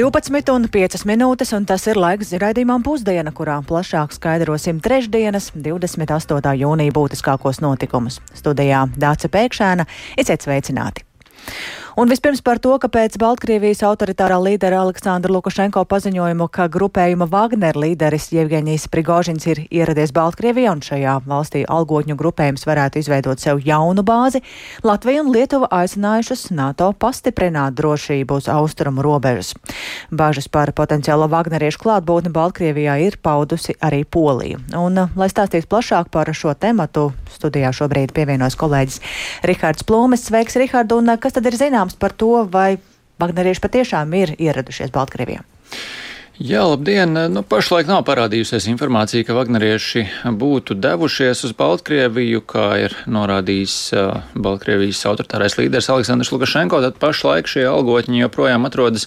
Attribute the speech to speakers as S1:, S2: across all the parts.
S1: 12 un 5 minūtes, un tas ir laiks raidījumam pusdiena, kurā plašāk skaidrosim trešdienas, 28. jūnija būtiskākos notikumus. Studijā Dāca Pēkšēna, esiet sveicināti! Un vispirms par to, ka pēc Baltkrievijas autoritārā līdera Aleksandra Lukašenko paziņojumu, ka grupējuma Wagner līderis Jevgeņijs Prigožins ir ieradies Baltkrievijā un šajā valstī algotņu grupējums varētu izveidot sev jaunu bāzi, Latvija un Lietuva aicinājušas NATO pastiprināt drošību uz austrumu robežas. Bažas par potenciālo Wagneriešu klātbūtni Baltkrievijā ir paudusi arī Polija. Un, lai stāstītu plašāk par šo tematu, studijā šobrīd pievienojas kolēģis Rihards Plūmes. Sveiks, Rihard, un kas tad ir zināms? Zināms par to, vai Vagnerieši patiešām ir ieradušies Baltkrievijā?
S2: Jā, labdien! Nu, pašlaik nav parādījusies informācija, ka Vagnerieši būtu devušies uz Baltkrieviju, kā ir norādījis uh, Baltkrievijas autoritārais līderis Aleksandrs Lukašenko. Tad pašlaik šie algotņi joprojām atrodas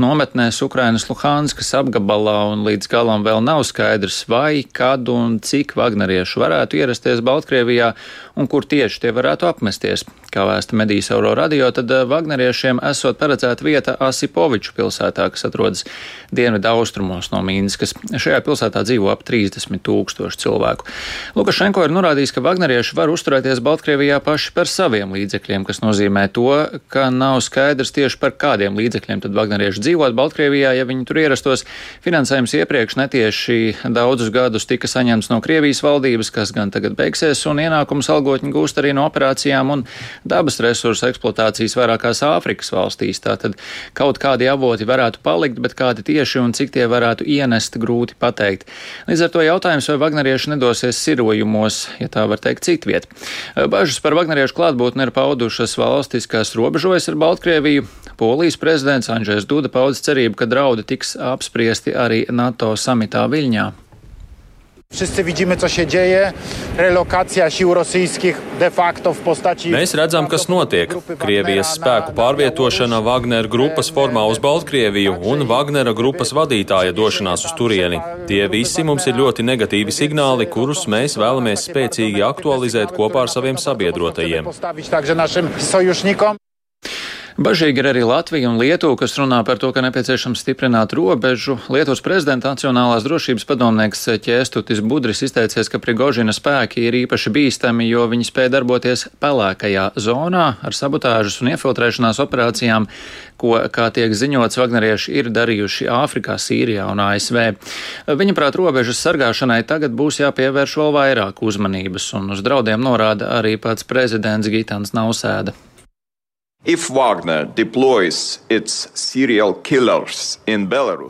S2: nometnēs Ukrainas Luhanskas apgabalā, un līdz galam vēl nav skaidrs, vai, kad un cik Vagnerieši varētu ierasties Baltkrievijā un kur tieši tie varētu apmesties. Kā vēsta medijas Euro radio, tad Vagneriešiem esot paredzēta vieta Asipoviču pilsētā, kas atrodas dienvidu austrumos no Mīnskas. Šajā pilsētā dzīvo ap 30 tūkstoši cilvēku. Lukašenko ir norādījis, ka Vagnerieši var uzturēties Baltkrievijā paši par saviem līdzekļiem, kas nozīmē to, ka nav skaidrs tieši par kādiem līdzekļiem tad Vagnerieši dzīvot Baltkrievijā, ja viņi tur ierastos. Finansējums iepriekš netieši daudzus gadus tika saņemts no Krievijas valdības, kas gan tagad beigsies, un ienākums algotņi gūst arī no operācijām un dabas resursu eksploatācijas vairākās Āfrikas valstīs. Tātad kaut kādi avoti varētu palikt, bet kādi tieši un cik tie varētu ienest, grūti pateikt. Līdz ar to jautājums, vai Vagnerieši nedosies sirojumos, ja tā var teikt, citviet. Bažas par Vagneriešu klātbūtni ir paudušas valstis, kas robežojas ar Baltkrieviju. Polijas prezidents Andrzejs Duda paudz cerību, ka draudi tiks apspriesti arī NATO samitā Viļņā.
S3: Wszyscy widzimy, co się dzieje. Relokacja sił rosyjskich de facto w postaci.
S4: Mēs redzam, kas notiek. Krievijas spēku pārvietošana Wagner grupas formā uz Baltkrieviju un Wagnera grupas vadītāja došanās uz turieni. Tie visi mums ir ļoti negatīvi signāli, kurus mēs vēlamies spēcīgi aktualizēt kopā ar saviem sabiedrotajiem.
S2: Bažīgi ir arī Latvija un Lietuva, kas runā par to, ka nepieciešams stiprināt robežu. Lietuvas prezidenta Nacionālās drošības padomnieks Ķēstutis Budris izteicies, ka Prigožina spēki ir īpaši bīstami, jo viņi spēja darboties pelēkajā zonā ar sabotāžas un iefiltrēšanās operācijām, ko, kā tiek ziņots, Vagnerieši ir darījuši Āfrikā, Sīrijā un ASV. Viņaprāt, robežas sargāšanai tagad būs jāpievērš vēl vairāk uzmanības, un uz draudiem norāda arī pats prezidents Gitāns Nausēda.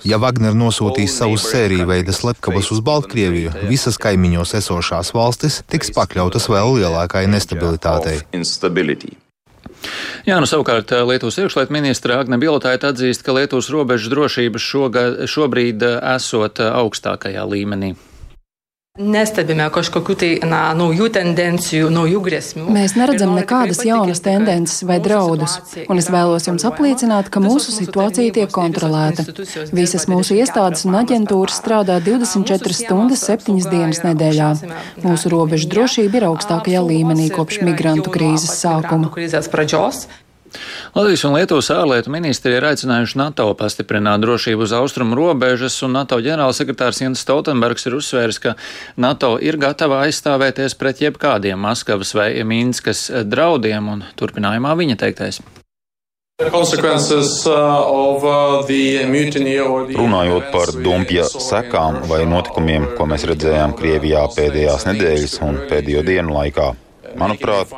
S5: Ja Wagner nosūtīs savus sēriju veida slepkavas uz Baltkrieviju, visas kaimiņos esošās valstis tiks pakļautas vēl lielākai nestabilitātei.
S2: Jā, nu savukārt Lietuvas iekšlietu ministra Agne Bilotāja atzīst, ka Lietuvas robežas drošības šogad, šobrīd esot augstākajā līmenī.
S6: Nestebime kažkokių tai na, naujų tendencijų, naujų grėsmių.
S7: Mēs neredzam nekādas jaunas tendences vai draudus, un es vēlos jums apliecināt, ka mūsu situācija tiek kontrolēta. Visas mūsu iestādes un aģentūras strādā 24 stundas, 7 dienas nedēļā. Mūsu robežu drošība ir augstākajā līmenī kopš migrantu krīzes sākuma.
S2: Latvijas un Lietuvas ārlietu ministri ir aicinājuši NATO pastiprināt drošību uz austrumu robežas, un NATO ģenerālsekretārs Jens Stoltenbergs ir uzsvērs, ka NATO ir gatava aizstāvēties pret jebkādiem Maskavas vai Minskas draudiem, un turpinājumā viņa teiktais.
S5: Runājot par dumpja sekām vai notikumiem, ko mēs redzējām Krievijā pēdējās nedēļas un pēdējo dienu laikā, Manuprāt,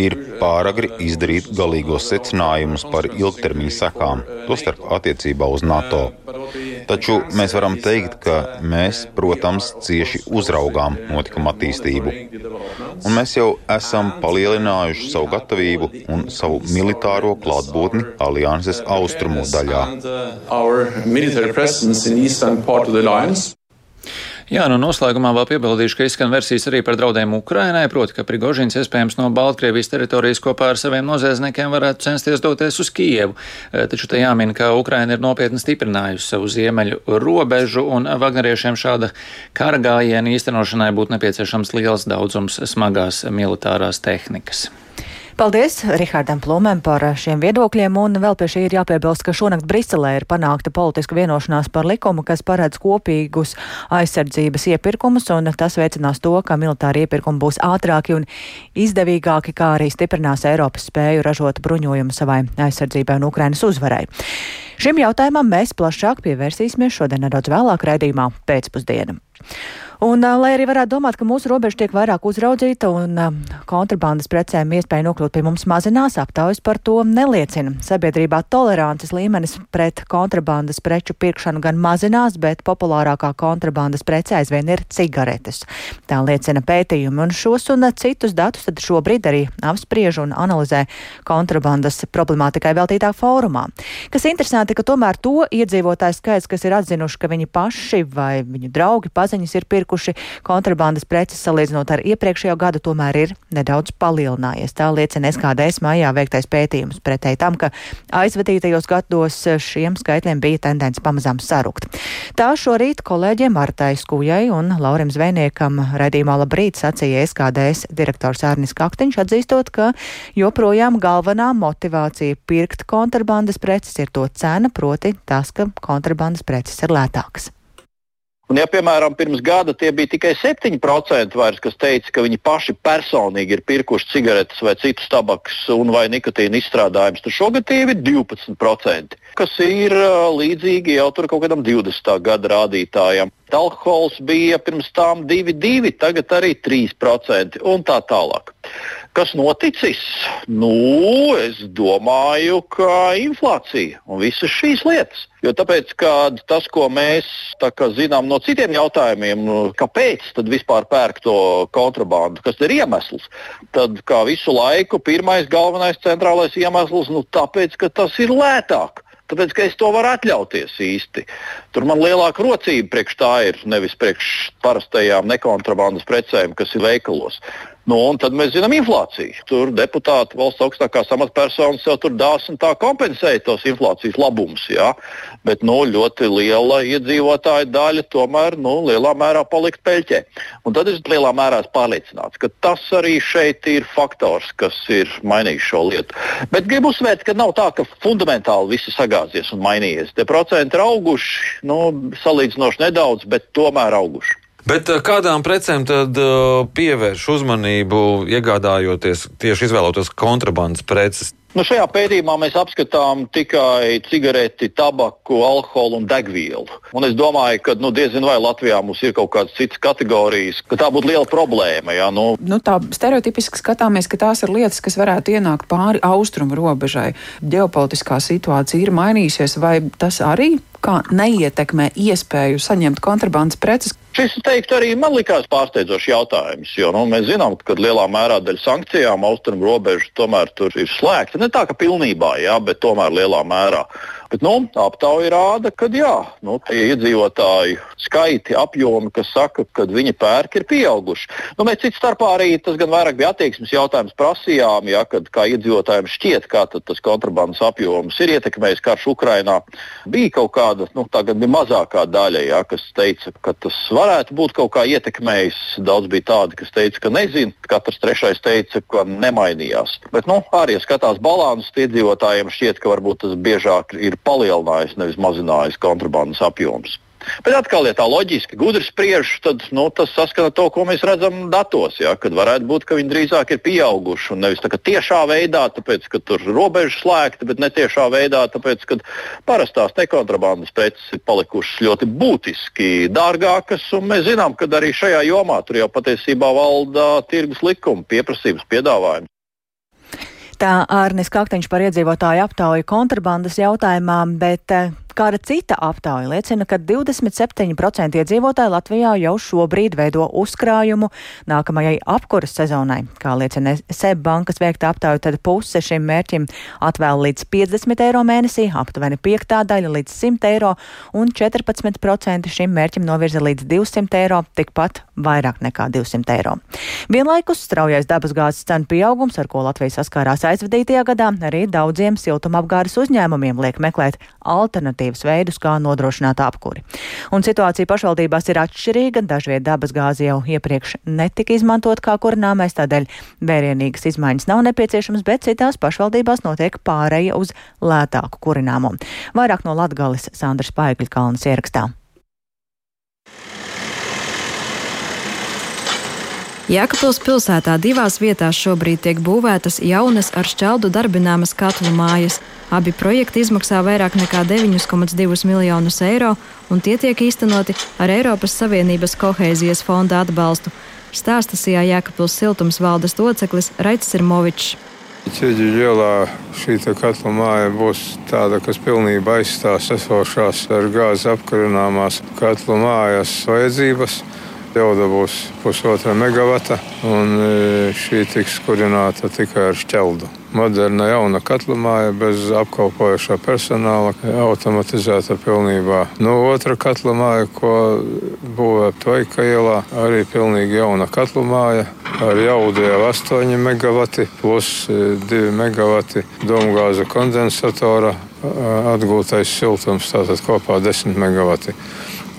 S5: ir pāragri izdarīt galīgos secinājumus par ilgtermiņa sekām, tostarp attiecībā uz NATO. Taču mēs varam teikt, ka mēs, protams, cieši uzraugām notikuma attīstību. Un mēs jau esam palielinājuši savu gatavību un savu militāro klātbūtni alianses austrumu daļā.
S2: Jā, nu noslēgumā vēl piebildīšu, ka izskan versijas arī par draudiem Ukrainai, proti, ka Prigožins iespējams no Baltkrievijas teritorijas kopā ar saviem noziedzniekiem varētu censties doties uz Kievu. E, taču te jāmin, ka Ukraina ir nopietni stiprinājusi savu ziemeļu robežu, un Vagneriešiem šāda kara gājiena īstenošanai būtu nepieciešams liels daudzums smagās militārās tehnikas.
S1: Paldies Rihardam Plumēm par šiem viedokļiem, un vēl pie šī ir jāpiebilst, ka šonakt Briselē ir panākta politiska vienošanās par likumu, kas paredz kopīgus aizsardzības iepirkumus, un tas veicinās to, ka militāri iepirkumi būs ātrāki un izdevīgāki, kā arī stiprinās Eiropas spēju ražot bruņojumu savai aizsardzībai un Ukrainas uzvarai. Šim jautājumam mēs plašāk pievērsīsimies šodien nedaudz vēlāk raidījumā pēcpusdienam. Un, lai arī varētu domāt, ka mūsu robeža tiek vairāk uzraudzīta un kontrabandas precēm iespēja nokļūt pie mums mazinās, aptaujas par to neliecina. Sabiedrībā tolerances līmenis pret kontrabandas preču pirkšanu gan mazinās, bet populārākā kontrabandas prece aizvien ir cigaretes. Tā liecina pētījumi, un šos un citus datus tad šobrīd arī apspriež un analizē kontrabandas problemātikai veltītā fórumā. Kas interesanti, ka tomēr to iedzīvotāju skaits, kas ir atzinuši, ka viņi paši vai viņu draugi paziņas ir pirkuši, pirkuši kontrabandas preces salīdzinot ar iepriekšējo gadu, tomēr ir nedaudz palielinājies. Tā liecina SKDS mājā veiktais pētījums pretēji tam, ka aizvadītajos gados šiem skaitļiem bija tendence pamazām sarukt. Tā šorīt kolēģiem Martai Skujai un Laurim Zvejniekam redījumā labrīt sacīja SKDS direktors Ārnis Kaktiņš, atzīstot, ka joprojām galvenā motivācija pirkt kontrabandas preces ir to cena, proti tas, ka kontrabandas preces ir lētākas.
S8: Un, ja, piemēram, pirms gada tie bija tikai 7%, vairs, kas teica, ka viņi paši personīgi ir pirkuši cigaretes vai citus tabaks un vai nikotīna izstrādājumus, tad šogad tie ir 12%, kas ir līdzīgi jau tur kaut kādam 20. gada rādītājam. Alkohols bija pirms tam 2,2, tagad arī 3% un tā tālāk. Kas noticis? Nu, es domāju, ka inflācija un visas šīs lietas. Jo tāpēc, tas, ko mēs kā, zinām no citiem jautājumiem, kāpēc tad vispār pērk to kontrabandu, kas ir iemesls, tad kā visu laiku pirmais galvenais centrālais iemesls, nu, tāpēc, ka tas ir lētāk. Tāpēc, ka es to varu atļauties īsti. Tur man lielāka rocība priekš tā ir, nevis priekš parastajām nekontrabandas precēm, kas ir veikalos. Nu, un tad mēs zinām inflāciju. Tur deputāti, valsts augstākās amatpersonas jau tur dās un tā kompensēja tos inflācijas labumus. Ja? Bet nu, ļoti liela iedzīvotāja daļa tomēr nu, lielā mērā palikt peļķē. Un tad es lielā mērā esmu pārliecināts, ka tas arī šeit ir faktors, kas ir mainījis šo lietu. Bet gribu uzsvērt, ka nav tā, ka fundamentāli viss ir sagāzies un mainījies. Tie procenti ir auguši, nu, salīdzinoši nedaudz, bet tomēr auguši.
S9: Bet eh, kādām precēm tad uh, pievērš uzmanību, iegādājoties tieši izvēloties kontrabandas preces?
S8: Nu, šajā pētījumā mēs apskatām tikai cigareti, tabaku, alkoholu un degvielu. Un es domāju, ka nu, diezgan vai Latvijā mums ir kaut kādas citas kategorijas, ka tā būtu liela problēma. Jā, nu.
S7: Nu, tā stereotipiski skatāmies, ka tās ir lietas, kas varētu ienākt pāri austrumu robežai. Ģeopolitiskā situācija ir mainījusies, vai tas arī kā neietekmē iespēju saņemt kontrabandas preces.
S8: Šis, teiktu, arī man likās pārsteidzošs jautājums, jo nu, mēs zinām, ka lielā mērā dēļ sankcijām austrumu robeža tomēr ir slēgta. Ne tā, ka pilnībā, jā, bet tomēr lielā mērā. Bet, nu, aptauja rāda, ka jā, nu, tie iedzīvotāju skaiti, apjomi, kas saka, ka viņi pērk, ir pieauguši. Nu, mēs cits starpā arī tas gan vairāk bija attieksmes jautājums prasījām, ja, kad kā iedzīvotājiem šķiet, kā tas kontrabandas apjoms ir ietekmējis karš Ukrainā. Bija kaut kāda, nu, tā gan bija mazākā daļa, ja, kas teica, ka tas varētu būt kaut kā ietekmējis. Daudz bija tādi, kas teica, ka nezina. Katrs trešais teica, ka nemainījās. Bet, nu, arī skatās balansus, iedzīvotājiem šķiet, ka varbūt tas biežāk ir palielinājis, nevis mazinājis kontrabandas apjoms. Bet atkal, ja tā loģiski gudri spriež, tad nu, tas saskana to, ko mēs redzam datos. Ja, kad varētu būt, ka viņi drīzāk ir pieauguši un nevis tiešā veidā, tāpēc, ka tur ir robeža slēgta, bet ne tiešā veidā, tāpēc, ka parastās nekontrabandas preces ir palikušas ļoti būtiski dārgākas. Mēs zinām, ka arī šajā jomā tur jau patiesībā valda tirgus likuma pieprasības piedāvājums.
S1: Tā Ārnis Kaktiņš par iedzīvotāju aptauju kontrabandas jautājumā, bet eh, Kāda cita aptauja liecina, ka 27% iedzīvotāji Latvijā jau šobrīd veido uzkrājumu nākamajai apkuras sezonai. Kā liecina SEB bankas veikta aptauja, tad puse šim mērķim atvēl līdz 50 eiro mēnesī, aptuveni piektā daļa līdz 100 eiro un 14% šim mērķim novirza līdz 200 eiro, tikpat vairāk nekā 200 eiro. Vienlaikus straujais dabasgāzes cenu pieaugums, ar ko Latvija saskārās aizvadītajā gadā, arī daudziem siltumapgādes uzņēmumiem liek meklēt alternatīvu alternatīvas veidus, kā nodrošināt apkuri. Un situācija pašvaldībās ir atšķirīga, dažviet dabas gāzi jau iepriekš netika izmantot kā kurināmais, tādēļ vērienīgas izmaiņas nav nepieciešamas, bet citās pašvaldībās notiek pāreja uz lētāku kurināmo. Vairāk no Latgales Sandras Paigļkalnas ierakstā.
S10: Jēkabpils pilsētā divās vietās šobrīd tiek būvētas jaunas ar šķeldu darbināmas katlu mājas. Abi projekti izmaksā vairāk nekā 9,2 miljonus eiro, un tie tiek īstenoti ar Eiropas Savienības kohēzijas fonda atbalstu. Stāsta Sijā Jēkabpils siltums valdes loceklis Raits Sirmovičs.
S11: Ķieģi ielā šī katla māja būs tāda, kas pilnībā aizstās esošās ar gāzi apkurināmās katla mājas vajadzības. Jauda būs pusotra megawata, un e, šī tiks kurināta tikai ar šķeldu. Moderna jauna katlamāja bez apkalpojošā personāla, automatizēta pilnībā. Nu, otra katlamāja, ko būvē Tvaika ielā, arī pilnīgi jauna katlamāja ar jaudu jau 8 megawati plus 2 e, megawati domgāza kondensatora atgūtais siltums, tātad kopā 10 megawati.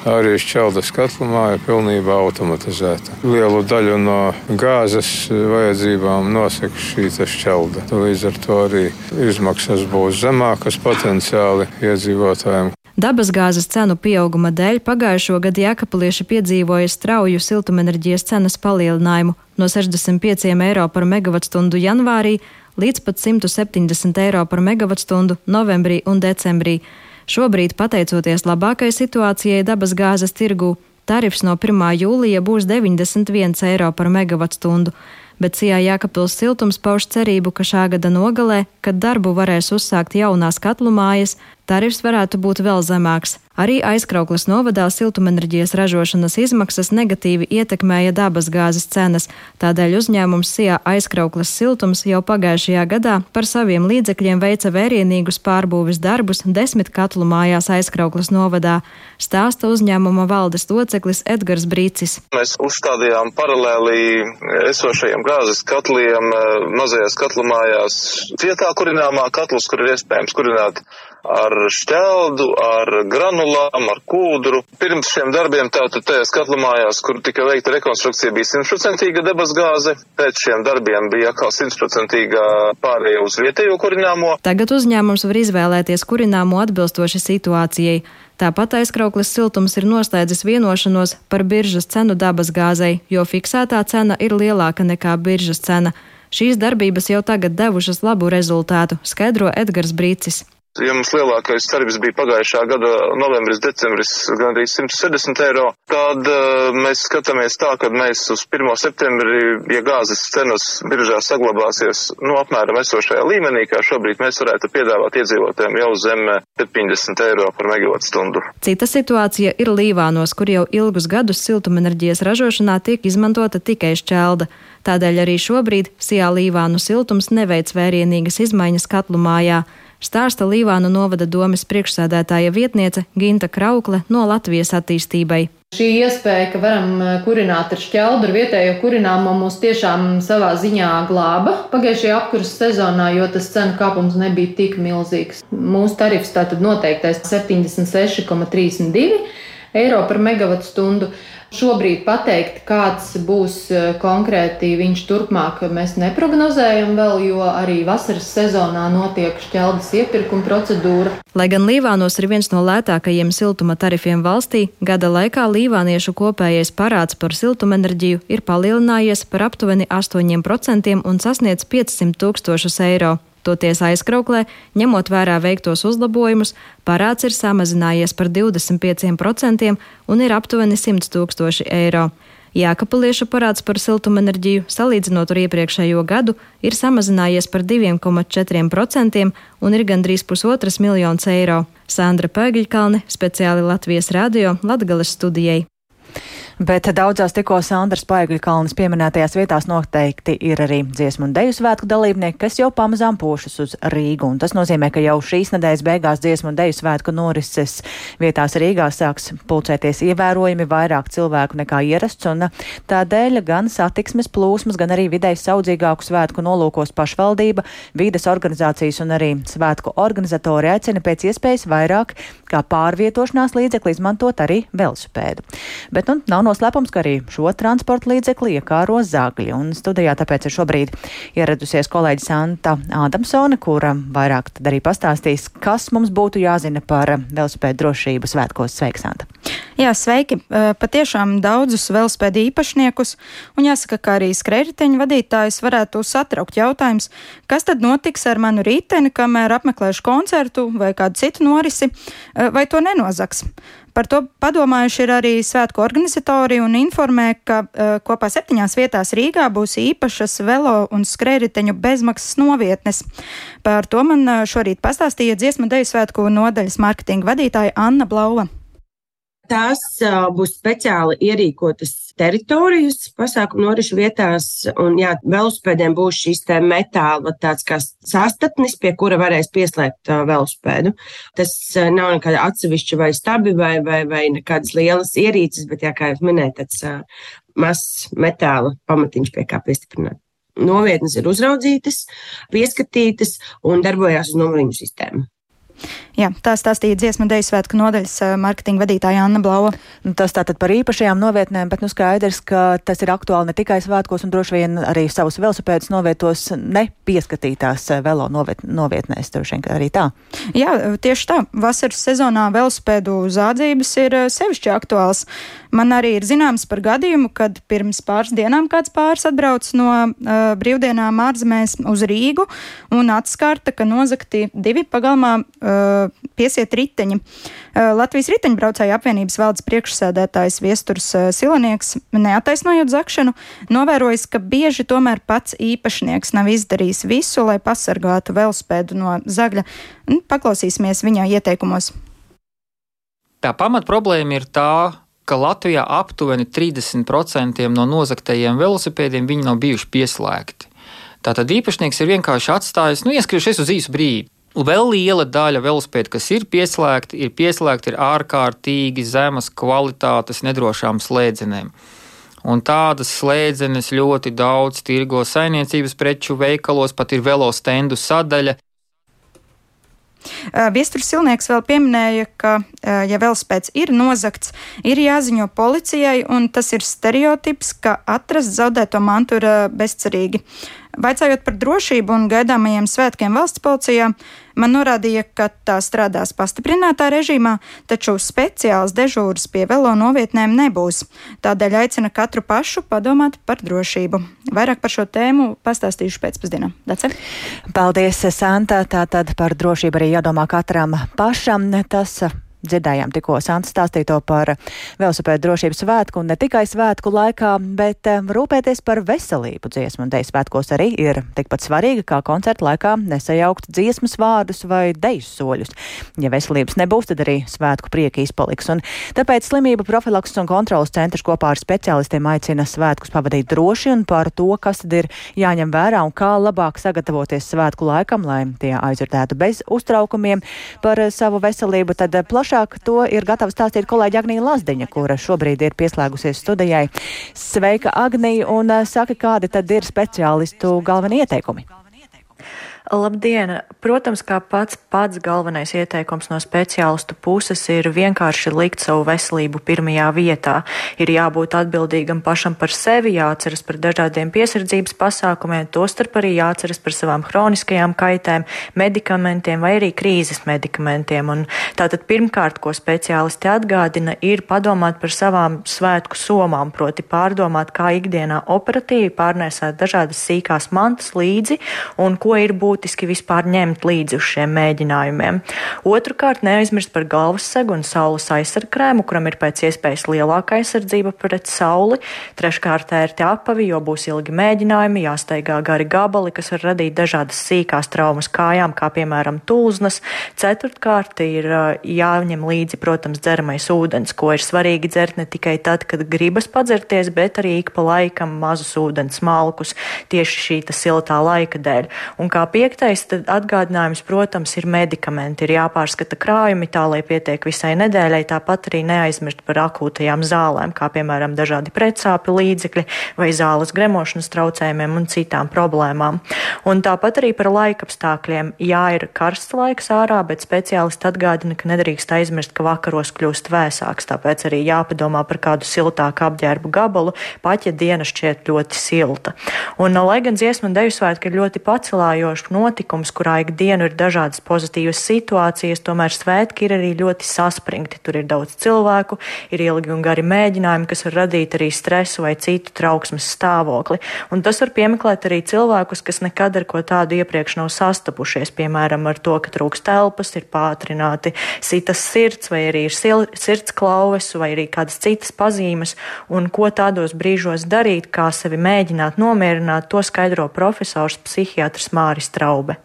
S11: Arī šķeldas katlamā ir pilnībā automatizēta. Lielu daļu no gāzes vajadzībām nosaka šī šķelda. Līdz ar to arī izmaksas būs zemākas potenciāli iedzīvotājiem.
S10: Dabasgāzes cenu pieauguma dēļ pagājušo gadu Jēkabplieši piedzīvoja strauju siltumenerģijas cenas palielinājumu no 65 eiro par megavatstundu janvārī līdz pat 170 eiro par megavatstundu novembrī un decembrī. Šobrīd, pateicoties labākai situācijai dabasgāzes tirgū, tarifs no 1. jūlija būs 91 eiro par megavatstundu, bet Sijā Jākapils siltums pauž cerību, ka šā gada nogalē, kad darbu varēs uzsākt jaunās katlu mājas, tarifs varētu būt vēl zemāks. Arī aizkrauklas novadā siltumenerģijas ražošanas izmaksas negatīvi ietekmēja dabasgāzes cenas, tādēļ uzņēmums Sijā aizkrauklas siltums jau pagājušajā gadā par saviem līdzekļiem veica vērienīgus pārbūves darbus desmit katlu mājās aizkrauklas novadā, stāsta uzņēmuma valdes loceklis Edgars Brīcis.
S12: Mēs uzstādījām paralēli esošajiem gāzes katliem eh, mazajās katlu mājās cietā kurināmā katlus, kur ir iespējams kurināt ar šķeldu, ar granulām, ar kūdru. Pirms šiem darbiem tātad tajās katlamājās, kur tika veikta rekonstrukcija, bija simtprocentīga debesgāze. Pēc šiem darbiem bija atkal simtprocentīga pārēja uz vietējo kurināmo.
S10: Tagad uzņēmums var izvēlēties kurināmo atbilstoši situācijai. Tāpat aizkrauklis siltums ir noslēdzis vienošanos par biržas cenu dabasgāzei, jo fiksētā cena ir lielāka nekā biržas cena. Šīs darbības jau tagad devušas labu rezultātu, skaidro Edgars Brīcis.
S12: Ja mums lielākais tarifs bija pagājušā gada novembris, decembris, gandrīz 160 eiro, tad uh, mēs skatāmies tā, ka mēs uz 1. septembri, ja gāzes cenas biržā saglabāsies, nu, apmēram esošajā līmenī, kā šobrīd mēs varētu piedāvāt iedzīvotājiem jau zem 70 eiro par megawatu stundu.
S10: Cita situācija ir Līvānos, kur jau ilgus gadus siltumenerģijas ražošanā tiek izmantota tikai šķelda. Tādēļ arī šobrīd Sijā Līvānu siltums neveic vērienīgas izmaiņas katlu mājā stāsta Līvānu novada domas priekšsēdētāja vietniece Ginta Kraukle no Latvijas attīstībai.
S13: Šī iespēja, ka varam eh, kurināt ar šķeldu, ar vietējo kurināmo, mūs tiešām savā ziņā glāba pagājušajā apkurses sezonā, jo tas cenu kāpums nebija tik milzīgs. Mūsu tarifs tātad noteiktais 76,32 eiro par megawatu stundu. Šobrīd pateikt, kāds būs e, konkrēti viņš turpmāk, mēs neprognozējam vēl, jo arī vasaras sezonā notiek šķeldas iepirkuma procedūra.
S10: Lai gan Līvānos ir viens no lētākajiem siltuma tarifiem valstī, gada laikā līvāniešu kopējais parāds par siltumenerģiju ir palielinājies par aptuveni 8% un sasniedz 500 tūkstošus eiro. Toties aizkrauklē, ņemot vērā veiktos uzlabojumus, parāds ir samazinājies par 25% un ir aptuveni 100 tūkstoši eiro. Jākapaliešu parāds par siltumenerģiju, salīdzinot ar iepriekšējo gadu, ir samazinājies par 2,4% un ir gandrīz pusotras miljonus eiro. Sandra Pēgiļkalne, speciāli Latvijas radio Latgales studijai.
S1: Bet daudzās tikko Sandras Paigļa kalnas pieminētajās vietās noteikti ir arī dziesmu un deju svētku dalībnieki, kas jau pamazām pošas uz Rīgu. Un tas nozīmē, ka jau šīs nedēļas beigās dziesmu un deju svētku norises vietās Rīgā sāks pulcēties ievērojami vairāk cilvēku nekā ierasts, un tādēļ gan satiksmes plūsmas, gan arī vidēji saudzīgāku svētku nolūkos pašvaldība, vīdes organizācijas un arī svētku organizatori aicina pēc iespējas vairāk kā pārvietošanās līdzekli izmantot arī velosipēdu. Bet, nu, nav noslēpums, ka arī šo transporta līdzekli iekāro zagļi. Un studijā tāpēc ir šobrīd ieradusies kolēģis Santa Ādamsone, kura vairāk tad arī pastāstīs, kas mums būtu jāzina par velospēdu drošību svētkos. Sveiks, Santa!
S14: Jā, sveiki! Patiešām daudzus velospēdu īpašniekus, un jāsaka, ka arī skrējriteņu vadītājs varētu satraukt jautājums, kas tad notiks ar manu riteni, kamēr apmeklēšu koncertu vai kādu citu norisi, vai to nenozaks. Par to padomājuši ir arī svētku organizatori un informē, ka uh, kopā septiņās vietās Rīgā būs īpašas velo un skrējriteņu bezmaksas novietnes. Par to man šorīt pastāstīja dziesmu deju svētku nodaļas mārketinga vadītāja Anna Blauva.
S15: Tās uh, būs speciāli ierīkotas teritorijas pasākumu norišu vietās, un jā, velospēdiem būs šīs te metāla tāds kā sastatnis, pie kura varēs pieslēgt uh, velospēdu. Tas uh, nav nekāda atsevišķa vai stabi vai, vai, vai nekādas lielas ierīces, bet, jā, kā jūs minējat, tāds uh, mazs metāla pamatiņš pie kā piestiprināt. Novietnes ir uzraudzītas, pieskatītas un darbojās uz numuriņu sistēmu.
S14: Jā, tā stāstīja dziesmu deju svētku nodaļas mārketinga vadītāja Anna Blauva.
S1: Nu, tas tātad par īpašajām novietnēm, bet nu skaidrs, ka tas ir aktuāli ne tikai svētkos un droši vien arī savus velosipēdus novietos nepieskatītās velo noviet, novietnēs, droši vien arī tā.
S14: Jā, tieši tā. Vasaras sezonā velosipēdu zādzības ir sevišķi aktuāls. Man arī ir zināms par gadījumu, kad pirms pāris dienām kāds pāris atbrauc no uh, brīvdienām ārzemēs uz Rīgu un atskārta, ka nozakti divi pagalmā piesiet riteņi. Uh, Latvijas riteņbraucēju apvienības valdes priekšsēdētājs Viesturs uh, Silanieks, neataisnojot zakšanu, novērojis, ka bieži tomēr pats īpašnieks nav izdarījis visu, lai pasargātu velospēdu no zagļa. Paklausīsimies viņa ieteikumos.
S16: Tā pamat problēma ir tā, ka Latvijā aptuveni 30% no nozagtajiem velosipēdiem nav bijuši pieslēgti. Tātad īpašnieks ir vienkārši atstājis, nu, ieskriešies uz īsu brīdi. Vēl liela daļa velosipēdu, kas ir pieslēgti, ir pieslēgti ar ārkārtīgi zemas kvalitātes nedrošām slēdzenēm. Un tādas slēdzenes ļoti daudz tirgo saimniecības preču veikalos, pat ir velostendu sadaļa,
S14: Viesturs Silnieks vēl pieminēja, ka, ja velospēds ir nozagts, ir jāziņo policijai, un tas ir stereotips, ka atrast zaudēto mantu ir bezcerīgi. Vaicājot par drošību un gaidāmajiem svētkiem valsts policijā, man norādīja, ka tā strādās pastiprinātā režīmā, taču speciāls dežūras pie velo novietnēm nebūs. Tādēļ aicina katru pašu padomāt par drošību. Vairāk par šo tēmu pastāstīšu pēcpusdienā. Dace?
S1: Paldies, Santa. Tātad par drošību arī jādomā katram pašam. Tas Dzirdējām tikko Sants stāstīto par velosipēdu drošības svētku un ne tikai svētku laikā, bet eh, rūpēties par veselību dziesmu un deju svētkos arī ir tikpat svarīgi kā koncerta laikā nesajaukt dziesmas vārdus vai deju soļus. Ja veselības nebūs, tad arī svētku prieki izpaliks. Un tāpēc slimību profilakses un kontrolas centrs kopā ar speciālistiem aicina svētkus pavadīt droši un par to, kas tad ir jāņem vērā un kā labāk sagatavoties svētku laikam, lai tie aizvērtētu bez uztraukumiem par savu veselību. Tad plašāk Plašāk to ir gatava stāstīt kolēģi Agnija Lazdiņa, kura šobrīd ir pieslēgusies studijai. Sveika, Agnija, un eh, saka, kādi tad ir speciālistu galvenie ieteikumi?
S17: Labdien! Protams, kā pats pats galvenais ieteikums no speciālistu puses ir vienkārši likt savu veselību pirmajā vietā. Ir jābūt atbildīgam pašam par sevi, jāatceras par dažādiem piesardzības pasākumiem, tostarp arī jāatceras par savām hroniskajām kaitēm, medikamentiem vai arī krīzes medikamentiem. Un tātad pirmkārt, ko speciālisti atgādina, ir padomāt par savām svētku somām, proti pārdomāt, kā ikdienā operatīvi pārnēsāt dažādas sīkās mantas līdzi un ko ir būt būtiski vispār ņemt līdzi uz šiem mēģinājumiem. Otrakārt, neaizmirst par galvas segu un saules aizsargkrēmu, kuram ir pēc iespējas lielāka aizsardzība pret sauli. Treškārt, ērti apavi, jo būs ilgi mēģinājumi, jāsteigā gari gabali, kas var radīt dažādas sīkās traumas kājām, kā piemēram tūznas. Ceturtkārt, ir jāņem līdzi, protams, dzeramais ūdens, ko ir svarīgi dzert ne tikai tad, kad gribas padzerties, bet arī ik pa laikam mazus ūdens malkus tieši šī siltā laika dēļ. Un kā piektais, atgādinājums, protams, ir medikamenti. Ir jāpārskata krājumi tā, lai pietiek visai nedēļai, tāpat arī neaizmirst par akūtajām zālēm, kā piemēram dažādi pretsāpju līdzekļi vai zāles gremošanas traucējumiem un citām problēmām. Un tāpat arī par laikapstākļiem. Jā, ir karsts laiks ārā, bet speciālisti atgādina, ka nedrīkst aizmirst, ka vakaros kļūst vēsāks, tāpēc arī jāpadomā par kādu siltāku apģērbu gabalu, pat ja diena šķiet ļoti silta. Un, lai gan dziesmu un deju svētki ir ļoti pacelājošs notikums, kurā ikdienu ir dažādas pozitīvas situācijas, tomēr svētki ir arī ļoti saspringti. Tur ir daudz cilvēku, ir ilgi un gari mēģinājumi, kas var radīt arī stresu vai citu trauksmes stāvokli. Un tas var piemeklēt arī cilvēkus, kas nekad ar ko tādu iepriekš nav sastapušies, piemēram, ar to, ka trūks telpas, ir pātrināti sitas sirds vai arī ir sirds klauves vai arī kādas citas pazīmes, un ko tādos brīžos darīt, kā sevi mēģināt nomierināt, to skaidro profesors psihiatrs Māris Taub.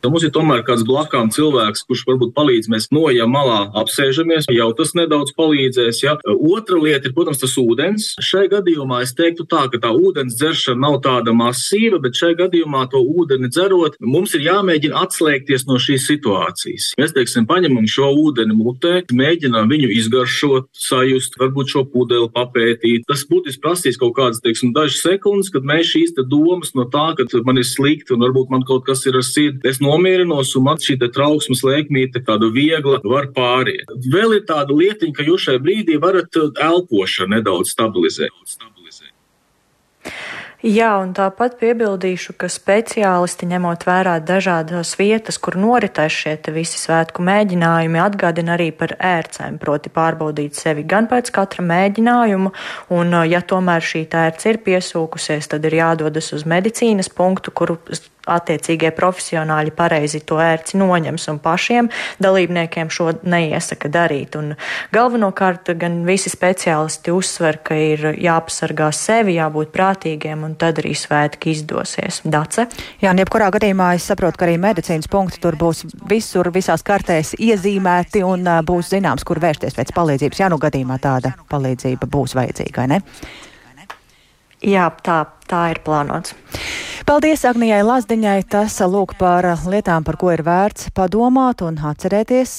S17: Traube.
S18: Mums ir tomēr kāds blakām cilvēks, kurš varbūt palīdz. Mēs nojām malā, apsēžamies, jau tas nedaudz palīdzēs. Ja? Otra lieta ir, protams, tas ūdens. Šai gadījumā es teiktu tā, ka tā ūdens dzeršana nav tāda masīva, bet šai gadījumā to ūdeni dzerot, mums ir jāmēģina atslēgties no šīs situācijas. Mēs, teiksim, paņemam šo ūdeni mutē, mēģinām viņu izgaršot, sajust, varbūt šo pudeli papētīt. Tas būtiski prasīs kaut kādas, teiksim, dažas sekundes, kad mēs šīs domas no tā, ka man ir slikti un varbūt man kaut kas ir ar sirdi nomierinos, un man šī trauksmes lēkmīte tāda viegla var pāriet. Vēl ir tāda lietiņa, ka jūs šajā brīdī varat uh, elpošanu nedaudz stabilizēt.
S17: Jā, un tāpat piebildīšu, ka speciālisti, ņemot vērā dažādas vietas, kur noritēs šie visi svētku mēģinājumi, atgādina arī par ērcēm, proti pārbaudīt sevi gan pēc katra mēģinājuma, un ja tomēr šī ērce ir piesūkusies, tad ir jādodas uz medicīnas punktu, kuru attiecīgie profesionāļi pareizi to ērci noņems, un pašiem dalībniekiem šo neiesaka darīt. Un galvenokārt gan visi speciālisti uzsver, ka ir jāpasargā sevi, jābūt prātīgiem, un tad arī svētki izdosies. Dace?
S1: Jā, un jebkurā gadījumā es saprotu, ka arī medicīnas punkti tur būs visur, visās kartēs iezīmēti, un būs zināms, kur vērsties pēc palīdzības, ja nu gadījumā tāda palīdzība būs vajadzīga, ne?
S17: Jā, tā, tā ir plānots.
S1: Paldies Agnijai Lazdiņai. Tas lūk par lietām, par ko ir vērts padomāt un atcerēties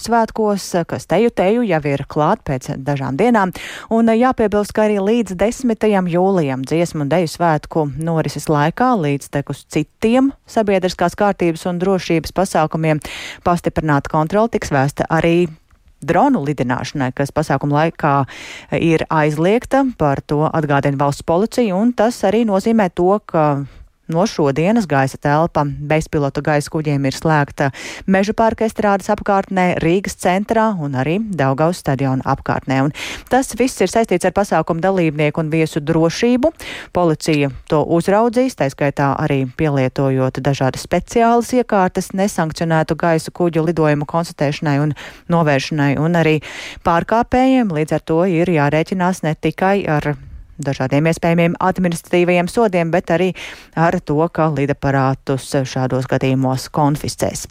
S1: svētkos, kas teju teju jau ir klāt pēc dažām dienām. Un jāpiebilst, ka arī līdz 10. jūlijam dziesmu un deju svētku norises laikā līdz tekus citiem sabiedriskās kārtības un drošības pasākumiem pastiprināta kontrola tiks vēsta arī dronu lidināšanai, kas pasākuma laikā ir aizliegta. Par to atgādina valsts policija, un tas arī nozīmē to, ka No šodienas gaisa telpa bezpilota gaisa kuģiem ir slēgta Meža parka estrādes apkārtnē, Rīgas centrā un arī Daugaus stadiona apkārtnē. Un tas viss ir saistīts ar pasākumu dalībnieku un viesu drošību. Policija to uzraudzīs, tā skaitā arī pielietojot dažādas speciālas iekārtas nesankcionētu gaisa kuģu lidojumu konstatēšanai un novēršanai, un arī pārkāpējiem līdz ar to ir jārēķinās ne tikai ar dažādiem iespējamiem administratīvajiem sodiem, bet arī ar to, ka lidaparātus šādos gadījumos konfiscēs.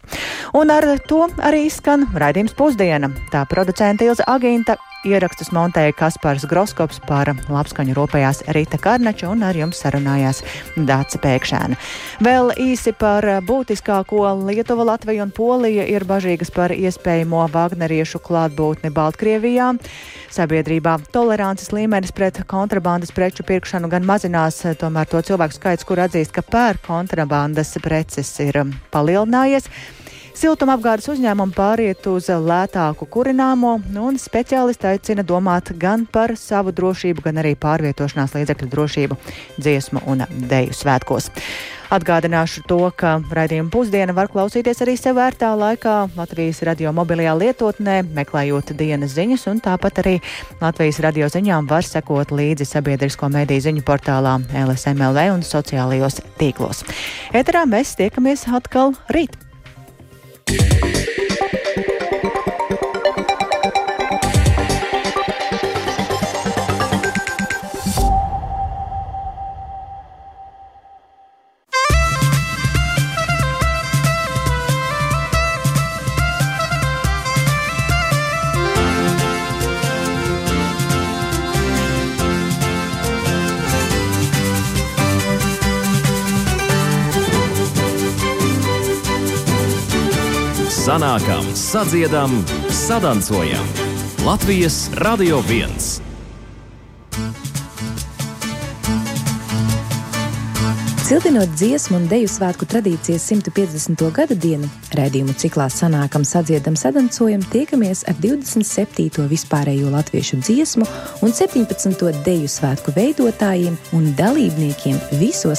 S1: Un ar to arī skan raidījums pusdiena. Tā producenta Ilza Agīnta ierakstus montēja Kaspars Groskops par labskaņu ropējās Rīta Karnača un ar jums sarunājās Dāca Pēkšēna. Vēl īsi par būtiskāko Lietuva, Latvija un Polija ir bažīgas par iespējamo Vagneriešu klātbūtni Baltkrievijā. Sabiedrībā tolerances līmenis pret kontrabandas preču pirkšanu gan mazinās, tomēr to cilvēku skaits, kur atzīst, ka pērk kontrabandas preces, ir palielinājies. Siltumapgādes uzņēmumu pāriet uz lētāku kurināmo, un speciālisti aicina domāt gan par savu drošību, gan arī pārvietošanās līdzekļu drošību dziesmu un deju svētkos. Atgādināšu to, ka raidījuma pusdiena var klausīties arī sev vērtā laikā Latvijas radio mobilajā lietotnē, meklējot dienas ziņas, un tāpat arī Latvijas radio ziņām var sekot līdzi sabiedrisko mediju ziņu portālā LSMLV un sociālajos tīklos. Eterā mēs tiekamies atkal rīt. Yeah.
S19: Sanākam, sadziedam, sadancojam. Latvijas Radio 1.
S20: Cildinot dziesmu un deju svētku tradīcijas 150. gada dienu, raidījumu ciklā Sanākam, sadziedam, sadancojam, tiekamies ar 27. vispārējo latviešu dziesmu un 17. deju svētku veidotājiem un dalībniekiem visos